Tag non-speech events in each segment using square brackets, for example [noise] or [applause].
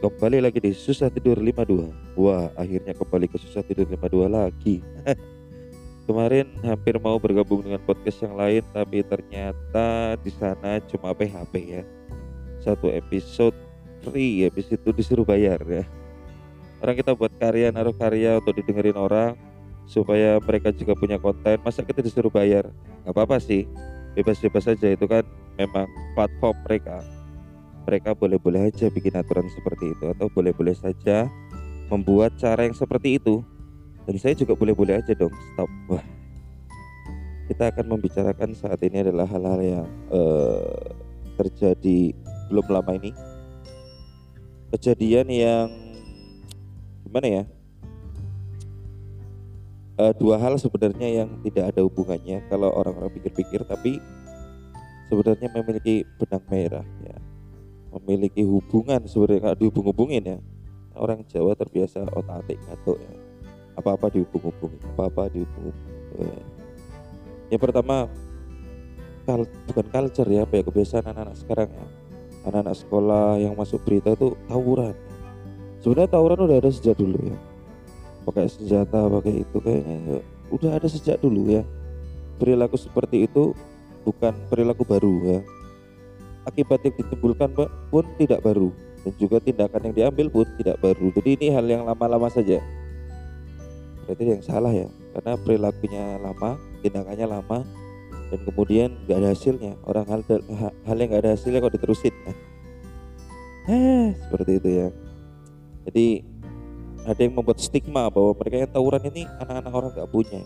Kembali lagi di Susah Tidur 52 Wah akhirnya kembali ke Susah Tidur 52 lagi. [laughs] Kemarin hampir mau bergabung dengan podcast yang lain Tapi ternyata di sana cuma PHP ya. Satu episode free Habis itu disuruh bayar ya. Orang kita buat karya naruh karya untuk didengerin orang Supaya mereka juga punya konten. Masa kita disuruh bayar? Gak apa-apa sih. Bebas-bebas saja itu kan memang platform mereka mereka boleh-boleh aja bikin aturan seperti itu atau boleh-boleh saja membuat cara yang seperti itu. Dan saya juga boleh-boleh aja dong stop. Wah. Kita akan membicarakan saat ini adalah hal-hal yang uh, terjadi belum lama ini. Kejadian yang gimana ya? Uh, dua hal sebenarnya yang tidak ada hubungannya kalau orang-orang pikir-pikir tapi sebenarnya memiliki benang merah ya memiliki hubungan sebenarnya nggak dihubung-hubungin ya. Orang Jawa terbiasa otak atik ngatuk ya. Apa-apa dihubung-hubungin apa-apa dihubung-hubungin ya. yang pertama kal bukan culture ya kayak kebiasaan anak-anak sekarang ya. Anak-anak sekolah yang masuk berita itu tawuran. Sebenarnya tawuran udah ada sejak dulu ya. Pakai senjata pakai itu kayaknya ya, udah ada sejak dulu ya. Perilaku seperti itu bukan perilaku baru ya akibat yang ditimbulkan pun tidak baru dan juga tindakan yang diambil pun tidak baru. Jadi ini hal yang lama-lama saja. Berarti yang salah ya, karena perilakunya lama, tindakannya lama, dan kemudian nggak ada hasilnya. Orang hal hal yang nggak ada hasilnya kok diterusin. Eh, seperti itu ya. Jadi ada yang membuat stigma bahwa mereka yang tawuran ini anak-anak orang nggak punya.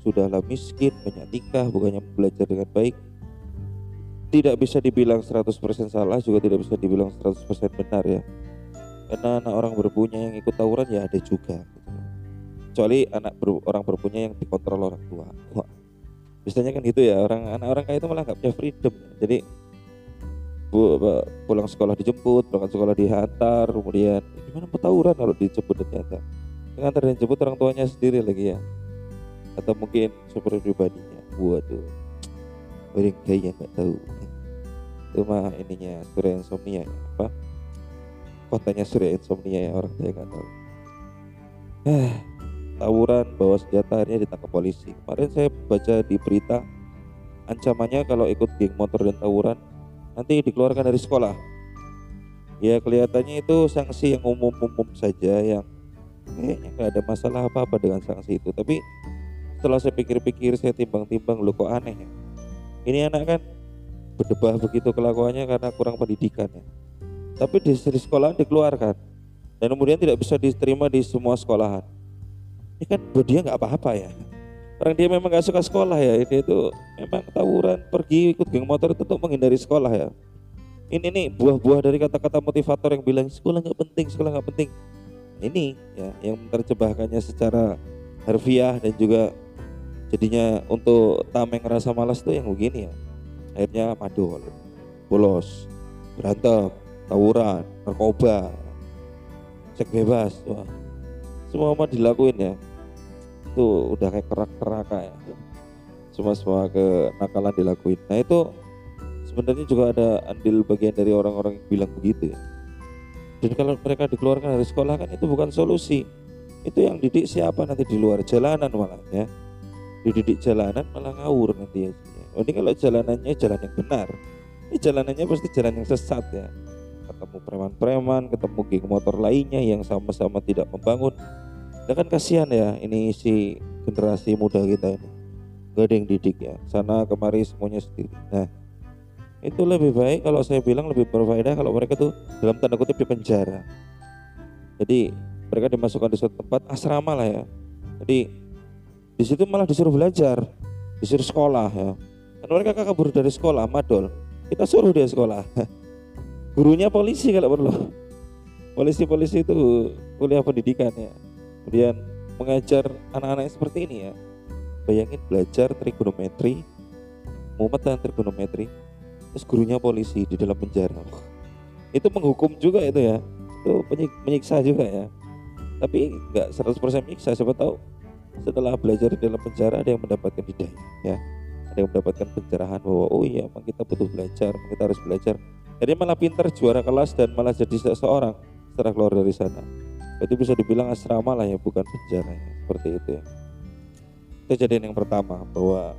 Sudahlah miskin, banyak nikah, bukannya belajar dengan baik, tidak bisa dibilang 100% salah juga tidak bisa dibilang 100% benar ya. Karena anak orang berpunya yang ikut tawuran ya ada juga kecuali anak ber, orang berpunya yang dikontrol orang tua. Wah, biasanya kan gitu ya orang anak orang kaya itu malah nggak punya freedom. Jadi bu, pulang sekolah dijemput pulang sekolah dihantar kemudian gimana mau tawuran kalau dijemput dan dihantar ngantar dan jemput orang tuanya sendiri lagi ya. Atau mungkin super pribadinya. Waduh orang kaya nggak tahu. Itu mah ininya surya insomnia ya, apa? Kotanya surya insomnia ya orang saya nggak tahu. Eh tawuran bawa senjata akhirnya ditangkap polisi. Kemarin saya baca di berita ancamannya kalau ikut geng motor dan tawuran nanti dikeluarkan dari sekolah. Ya kelihatannya itu sanksi yang umum-umum saja yang kayaknya nggak ada masalah apa-apa dengan sanksi itu. Tapi setelah saya pikir-pikir saya timbang-timbang lu kok aneh ya ini anak kan berdebah begitu kelakuannya karena kurang pendidikan ya. Tapi di, di sekolah dikeluarkan dan kemudian tidak bisa diterima di semua sekolahan. Ini kan buat dia nggak apa-apa ya. Orang dia memang nggak suka sekolah ya. Ini itu memang tawuran pergi ikut geng motor itu untuk menghindari sekolah ya. Ini nih buah-buah dari kata-kata motivator yang bilang sekolah nggak penting, sekolah nggak penting. Ini ya yang terjebahkannya secara harfiah dan juga jadinya untuk tameng rasa malas itu yang begini ya. Akhirnya madol bolos berantem tawuran narkoba seks bebas wah. Semua mah dilakuin ya. Itu udah kayak kerak keraka ya. Semua semua ke nakalan dilakuin. Nah itu sebenarnya juga ada andil bagian dari orang-orang yang bilang begitu ya. Dan kalau mereka dikeluarkan dari sekolah kan itu bukan solusi. Itu yang didik siapa nanti di luar jalanan malah ya dididik jalanan malah ngawur nanti ya. Oh, ini kalau jalanannya jalan yang benar, ini jalanannya pasti jalan yang sesat ya. Ketemu preman-preman, ketemu geng motor lainnya yang sama-sama tidak membangun. Ya kan kasihan ya ini si generasi muda kita ini. Gak ada yang didik ya. Sana kemari semuanya sendiri. Nah, itu lebih baik kalau saya bilang lebih berfaedah kalau mereka tuh dalam tanda kutip di penjara. Jadi mereka dimasukkan di suatu tempat asrama lah ya. Jadi di situ malah disuruh belajar, disuruh sekolah ya. Dan mereka kabur dari sekolah, madol. Kita suruh dia sekolah. [laughs] Gurunya polisi kalau perlu. Polisi-polisi itu kuliah pendidikan ya. Kemudian mengajar anak-anak seperti ini ya. Bayangin belajar trigonometri, muatan trigonometri, terus gurunya polisi di dalam penjara. Itu menghukum juga itu ya. Itu menyiksa juga ya. Tapi nggak 100% menyiksa, siapa tahu setelah belajar di dalam penjara ada yang mendapatkan hidayah ya. Ada yang mendapatkan pencerahan bahwa oh iya memang kita butuh belajar kita harus belajar. Jadi malah pintar juara kelas dan malah jadi seseorang setelah keluar dari sana. Itu bisa dibilang asrama lah ya bukan penjara ya. seperti itu ya. Kejadian yang pertama bahwa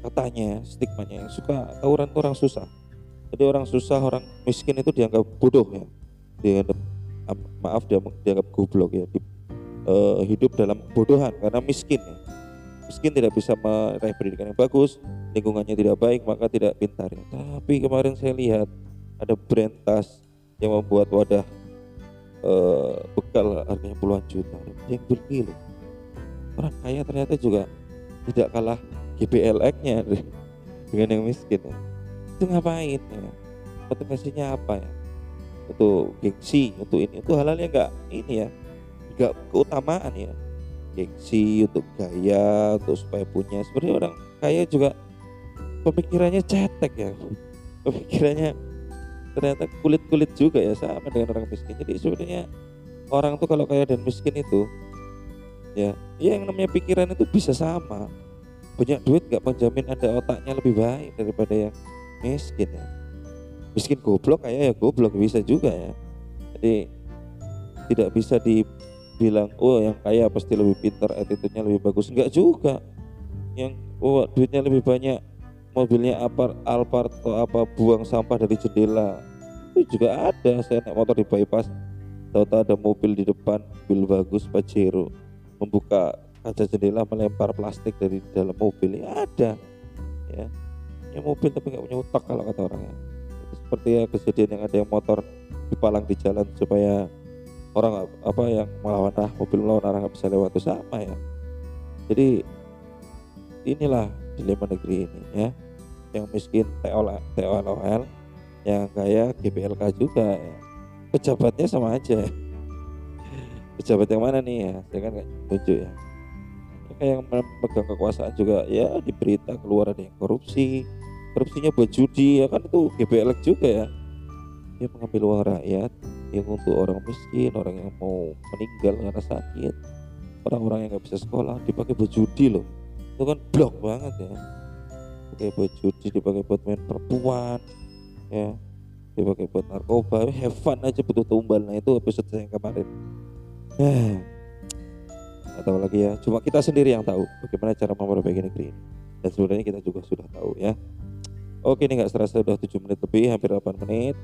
katanya stigmanya yang suka tawuran itu orang susah. Jadi orang susah orang miskin itu dianggap bodoh ya. Dianggap maaf dia dianggap goblok ya di, uh, hidup dalam kebodohan karena miskin ya miskin tidak bisa meraih pendidikan yang bagus lingkungannya tidak baik maka tidak pintar ya. tapi kemarin saya lihat ada brand tas yang membuat wadah uh, bekal harganya puluhan juta yang loh orang kaya ternyata juga tidak kalah GBLX-nya dengan yang miskin ya. Itu ngapain ya? Motivasinya apa ya? Untuk gengsi, untuk ini, itu halal ya enggak ini ya, enggak keutamaan ya. Gengsi untuk gaya, untuk supaya punya. Sebenarnya orang kaya juga pemikirannya cetek ya. [laughs] Pemikirannya ternyata kulit-kulit juga ya sama dengan orang miskin. Jadi sebenarnya orang tuh kalau kaya dan miskin itu ya ya yang namanya pikiran itu bisa sama punya duit nggak menjamin ada otaknya lebih baik daripada yang miskin ya miskin goblok kayak ya goblok bisa juga ya jadi tidak bisa dibilang oh yang kaya pasti lebih pintar attitude-nya lebih bagus. Enggak juga. Yang oh duitnya lebih banyak mobilnya apa Alphard atau apa buang sampah dari jendela. Itu juga ada saya naik motor di bypass. Tahu-tahu ada mobil di depan mobil bagus Pajero. Membuka kaca jendela melempar plastik dari dalam mobil ya ada. Ya ya mobil tapi nggak punya otak kalau kata orang ya. Seperti ya kejadian yang ada yang motor dipalang di jalan supaya orang apa yang melawan arah mobil melawan arah nggak bisa lewat itu sama ya. Jadi inilah dilema negeri ini ya. Yang miskin TOL TOL yang kaya GBLK juga ya. Pejabatnya sama aja. [laughs] Pejabat yang mana nih ya? Saya kan tunjuk ya. Yang memegang kekuasaan juga ya di berita keluar ada yang korupsi. Korupsinya buat judi ya kan itu GBLX juga ya. Dia mengambil uang rakyat yang untuk orang miskin orang yang mau meninggal karena sakit. Orang-orang yang nggak bisa sekolah dipakai buat judi loh. Itu kan blok banget ya. Dipakai buat judi dipakai buat main perempuan ya. Dipakai buat narkoba. Have aja butuh tumbal. Nah itu episode saya kemarin. Eh atau lagi ya. Cuma kita sendiri yang tahu bagaimana cara memperbaiki negeri ini. Dan sebenarnya kita juga sudah tahu ya. Oke ini nggak serasa sudah 7 menit lebih hampir 8 menit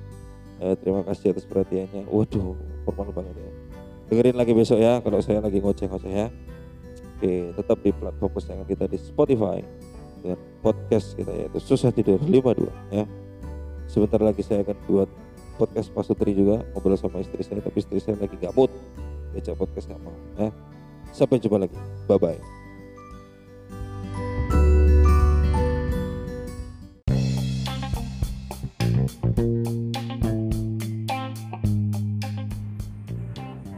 eh, terima kasih atas perhatiannya. Waduh formal banget ya. Dengerin lagi besok ya kalau saya lagi ngoceh-ngoceh ya. Oke tetap di platform kesayangan kita di Spotify. Dengan podcast kita yaitu susah tidur 52 ya. Sebentar lagi saya akan buat podcast pasutri juga ngobrol sama istri saya tapi istri saya lagi gak mood baca podcast nggak mau ya. Sampai jumpa lagi. Bye bye.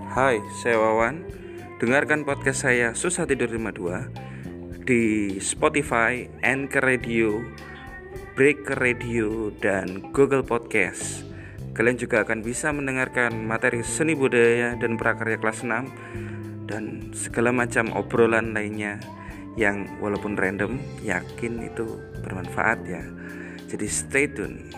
Hai, saya Wawan. Dengarkan podcast saya Susah Tidur 52 di Spotify, Anchor Radio, Breaker Radio, dan Google Podcast. Kalian juga akan bisa mendengarkan materi seni budaya dan prakarya kelas 6 dan segala macam obrolan lainnya yang walaupun random yakin itu bermanfaat ya jadi stay tune